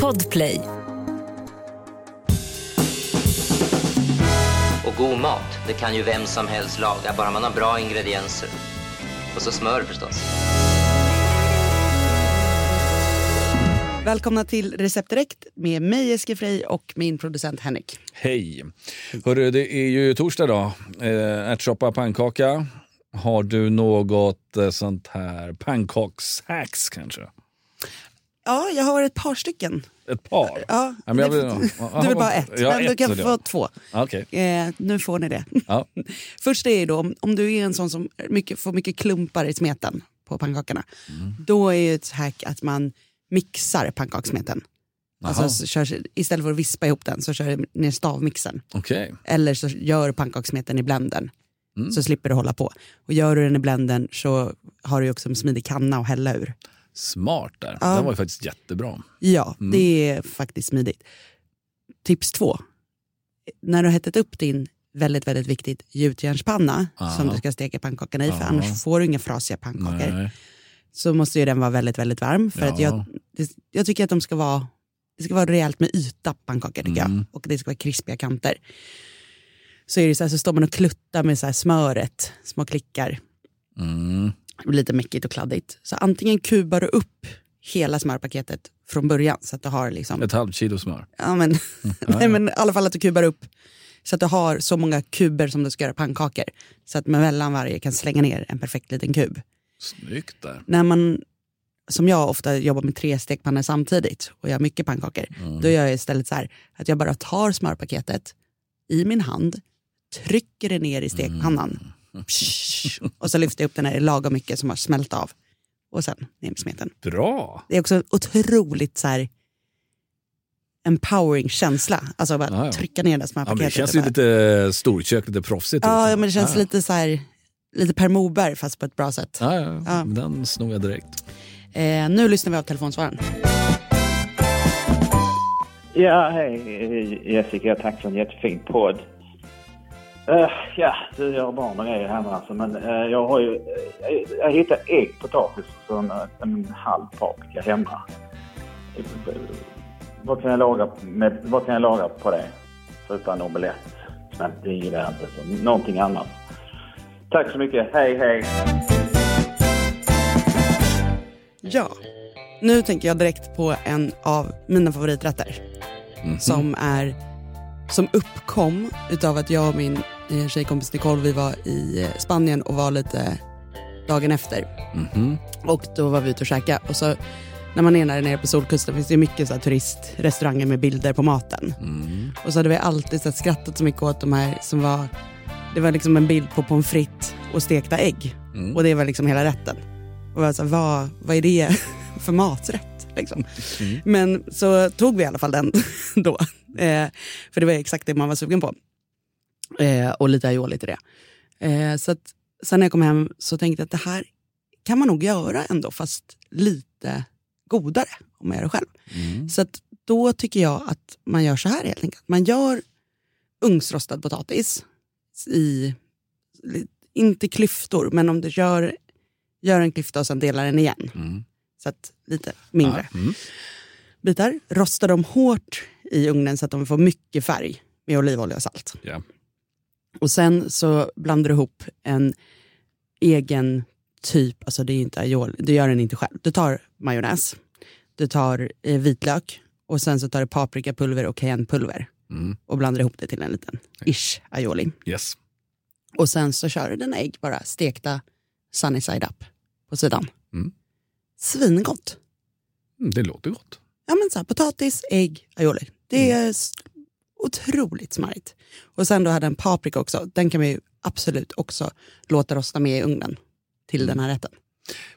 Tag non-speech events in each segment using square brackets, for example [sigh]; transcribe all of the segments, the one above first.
Podplay. Och god mat, det kan ju vem som helst laga, bara man har bra ingredienser. Och så smör förstås. Välkomna till Recept Direkt med mig Eske Frey och min producent Henrik. Hej! Hörru, det är ju torsdag idag. Eh, ärtsoppa, pannkaka. Har du något eh, sånt här pannkakshacks kanske? Ja, jag har ett par stycken. Ett par? Ja, men jag vill- du vill bara ett, men du ett kan vill jag få två. Okej. Eh, nu får ni det. Ja. [laughs] Först är då, om, du är en sån som mycket, får mycket klumpar i smeten på pannkakorna, Mm. då är ju ett hack att man mixar pannkakssmeten. Alltså, så kör, istället för att vispa ihop den så kör du ner stavmixen. Okej. Eller så gör pannkakssmeten i blendern. Mm. Så slipper du hålla på. Och gör du den i blendern så har du också en smidig kanna att hälla ur. Smart där. Ja. Det var ju faktiskt jättebra. Ja, Mm. det är faktiskt smidigt. Tips två. När du har hettat upp din väldigt, väldigt viktigt gjutjärnspanna som du ska steka pannkakorna i, för Ja. annars får du inga frasiga pannkakor. Nej. Så måste ju den vara väldigt, väldigt varm. För att Ja. jag, det, jag tycker att de ska vara, det ska vara rejält med yta pannkakor tycker Mm. jag. Och det ska vara krispiga kanter. Så är det så här, så står man och kluttar med så här smöret, små klickar. Mm. Lite mäckigt och kladdigt. Så antingen kubar du upp hela smörpaketet från början så att du har liksom Ett halvt kilo smör. Ja, men, Mm. [laughs] nej, men i alla fall att du kubar upp så att du har så många kuber som du ska göra pannkakor. Så att mellan varje kan slänga ner en perfekt liten kub. Snyggt där. När man, som jag ofta jobbar med tre stekpannor samtidigt och gör mycket pannkakor, Mm. då gör jag istället så här att jag bara tar smörpaketet i min hand, trycker det ner i stekpannan Mm. Psh, och så lyfter jag upp den här lagom mycket som har smält av. Och sen ner med smeten. Bra! Det är också otroligt så här empowering känsla. Alltså bara Ja, ja. trycka ner det Ja, men smörpaketet. det känns ju lite storkök, lite proffsigt. Ja, ja, men det känns ja. lite så här, lite Per Morberg fast på ett bra sätt. Ja, ja. Ja. Den snor jag direkt. Eh, nu lyssnar vi av telefonsvararen. Ja, hej Jessica. Tack för en jättefin podd. Eh, ja, har barn och grejer hemma alltså, men eh, jag har ju... eh, jag hittade ägg, potatis och en, en halv paprika hemma. Vad kan jag laga, med, vad kan jag laga på det? Förutom en omelett. Men det gillar jag inte, så någonting annat. Tack så mycket. Hej, hej! Ja, nu tänker jag direkt på en av mina favoriträtter. Mhm. Som är som uppkom utav att jag och min eh, tjejkompis Nicole vi var i eh, Spanien och var lite dagen efter. Mhm. Och då var vi ute och käkade. Och så, när man är där nere på Solkusten finns det mycket så turistrestauranger med bilder på maten. Mm. Och så hade vi alltid så skrattat så mycket åt de här som var, det var liksom en bild på pommes frites och stekta ägg. Mm. Och det var liksom hela rätten. Och jag var så här, vad, vad är det [laughs] för maträtt? Liksom. Mm. Men så tog vi i alla fall den [laughs] då. Eh, för det var exakt det man var sugen på. Eh, och lite aioli till det. Eh, så att, sen när jag kom hem så tänkte jag att det här kan man nog göra ändå fast lite godare om man gör det själv. Mm. Så att då tycker jag att man gör så här helt enkelt. Man gör ugnsrostad potatis i, inte klyftor, men om du gör, gör en klyfta och sen delar den igen. Mm. Så att lite mindre Ja. Mm. bitar. Rosta dem hårt i ugnen så att de får mycket färg med olivolja och salt. Ja. Och sen så blandar du ihop en egen typ, alltså det är inte aioli, du gör den inte själv. Du tar majonnäs, du tar eh, vitlök och sen så tar du paprikapulver och cayennepulver Mm. och blandar ihop det till en liten ish aioli. Yes. Och sen så kör du dina ägg bara stekta sunny side up på sidan. Mm. Svingott. Mm, Det låter gott. Ja men så här, potatis, ägg, aioli. Det är s- otroligt smarrigt. Och sen då hade en paprika också. Den kan vi ju absolut också låta rosta med i ugnen till den här rätten.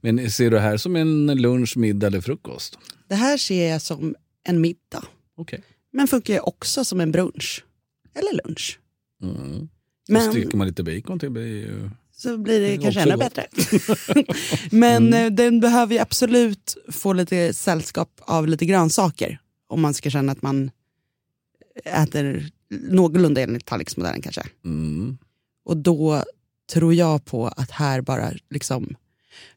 Men ser du det här som en lunch, middag eller frukost? Det här ser jag som en middag. Okej. Men funkar ju också som en brunch. Eller lunch. Mm. Så Men steker man lite bacon till blir ju... så blir det kanske ännu bättre. [laughs] Men eh, den behöver ju absolut få lite sällskap av lite grönsaker. Om man ska känna att man äter någorlunda enligt tallriksmodellen kanske. Mm. Och då tror jag på att här bara liksom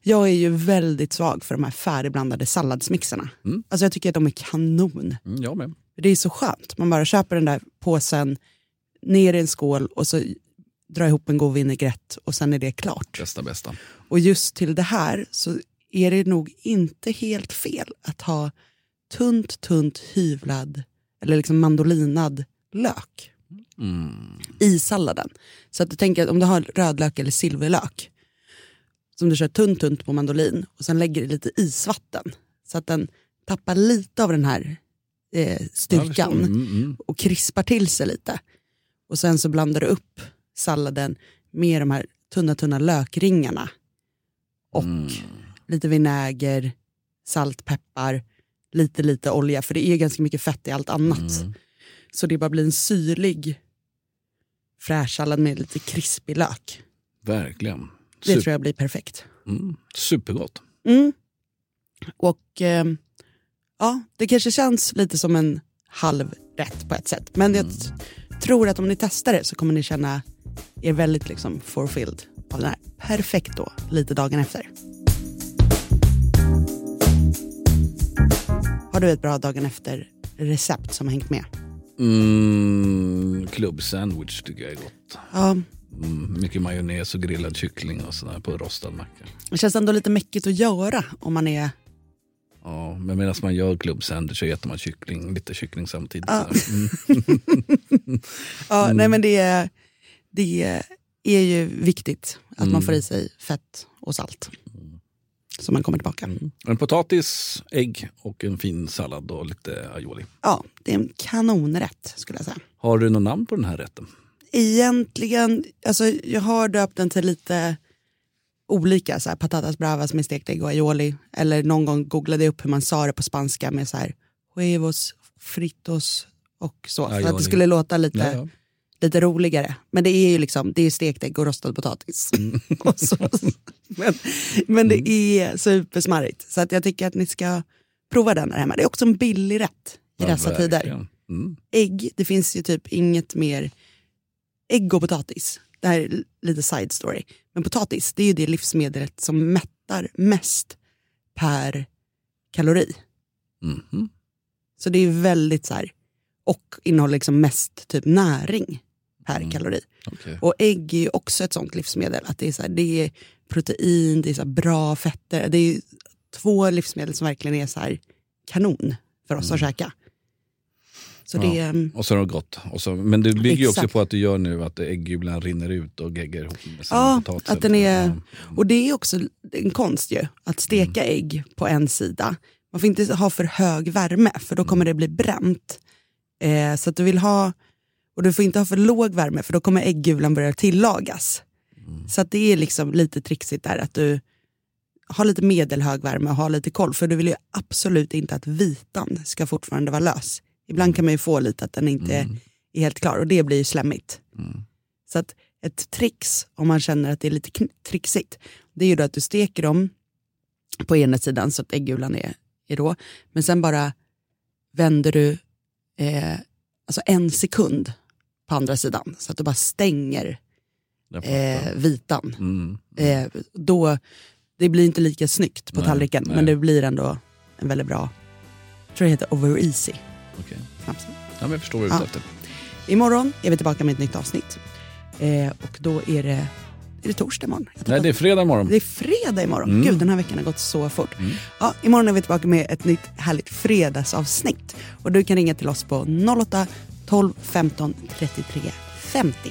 Jag är ju väldigt svag för de här färdigblandade salladsmixerna. Mm. Alltså jag tycker att de är kanon. Mm, jag med. Det är så skönt. Man bara köper den där påsen, ner i en skål och så drar ihop en god vinägrett och sen är det klart. Bästa bästa. Och just till det här så är det nog inte helt fel att ha tunt, tunt hyvlad eller liksom mandolinad lök Mm. i salladen. Så att du tänker att om du har rödlök eller silverlök som du kör tunt, tunt på mandolin och sen lägger i lite isvatten så att den tappar lite av den här eh, styrkan Mm, mm. och krispar till sig lite. Och sen så blandar du upp salladen med de här tunna, tunna lökringarna och Mm. lite vinäger, salt, peppar, lite, lite olja. För det är ganska mycket fett i allt annat. Mm. Så det bara blir en syrlig fräsch sallad med lite krispig lök. Verkligen. Det Super, tror jag blir perfekt. mm. Supergott. Mm. Och eh, ja, det kanske känns lite som en halv rätt på ett sätt. Men jag t- tror att om ni testar det så kommer ni känna er väldigt liksom fulfilled av den här. Perfekt då, lite dagen efter. Har du ett bra dagen efter recept som har hängt med? Mm, klubbsandwich tycker jag är gott. Ja, Mm, mycket majonnäs och grillad kyckling och sådär på rostad macka. det känns ändå lite mäckigt att göra om man är... Ja, men medan man gör klubbsandwich så äter man kyckling, lite kyckling samtidigt. Ja. Mm. [laughs] Ja, nej men det, är- det är ju viktigt att man Mm. får i sig fett och salt. Så man kommer tillbaka. En potatis, ägg och en fin sallad och lite aioli. Ja, det är en kanonrätt skulle jag säga. Har du något namn på den här rätten? Egentligen, alltså jag har döpt den till lite olika, så här, patatas bravas med stekt ägg och aioli. Eller någon gång googlade jag upp hur man sa det på spanska med så här huevos, fritos och så. För att Aioli. det skulle låta lite, Ja, ja. lite roligare. Men det är ju liksom, det är stekt ägg och rostad potatis. [laughs] och så, [laughs] men men det är supersmarrigt. Så att jag tycker att ni ska prova den här hemma. Det är också en billig rätt i Ja, dessa tider verkligen. Mm. ägg, det finns ju typ inget mer... Ägg och potatis, det här är lite side story. Men potatis, det är ju det livsmedlet som mättar mest per kalori. Mhm. Så det är väldigt så här, och innehåller liksom mest typ näring per Mm. kalori. Okej. Och ägg är ju också ett sånt livsmedel. Att det är, så här, det är protein, det är så bra fetter. Det är två livsmedel som verkligen är så här kanon för oss att käka. Så Mm. Ja. det är... Och så är det gott. Och så, men det bygger ju också på att du gör nu att äggulan rinner ut och geggar ihop med Ja, att den är, och det är också en konst ju, att steka ägg på en sida. Man får inte ha för hög värme för då kommer det bli bränt. Eh, så att du vill ha, och du får inte ha för låg värme för då kommer äggulan börja tillagas. Så att det är liksom lite trixigt där att du har lite medelhög värme och har lite koll. För du vill ju absolut inte att vitan ska fortfarande vara lös. Ibland kan man ju få lite att den inte är helt klar och det blir ju slemmigt. Så att ett trix, om man känner att det är lite trixigt, det är ju då att du steker dem på ena sidan så att äggulan är, är rå. Men sen bara vänder du eh, alltså en sekund på andra sidan så att du bara stänger. Eh, vitan. Mm. Eh, då, det blir inte lika snyggt på Nej, tallriken nej. men det blir ändå en väldigt bra, jag tror det heter over easy. Okej. Snaps. Ja, men jag förstår vad du är ute Ja. efter. Imorgon är vi tillbaka med ett nytt avsnitt. Eh, och då är det, är det torsdag imorgon? Nej, det är fredag imorgon. Det är fredag imorgon. Mm. Gud, den här veckan har gått så fort. Ja, imorgon är vi tillbaka med ett nytt härligt fredagsavsnitt. Och du kan ringa till oss på 08 12 15 33 50.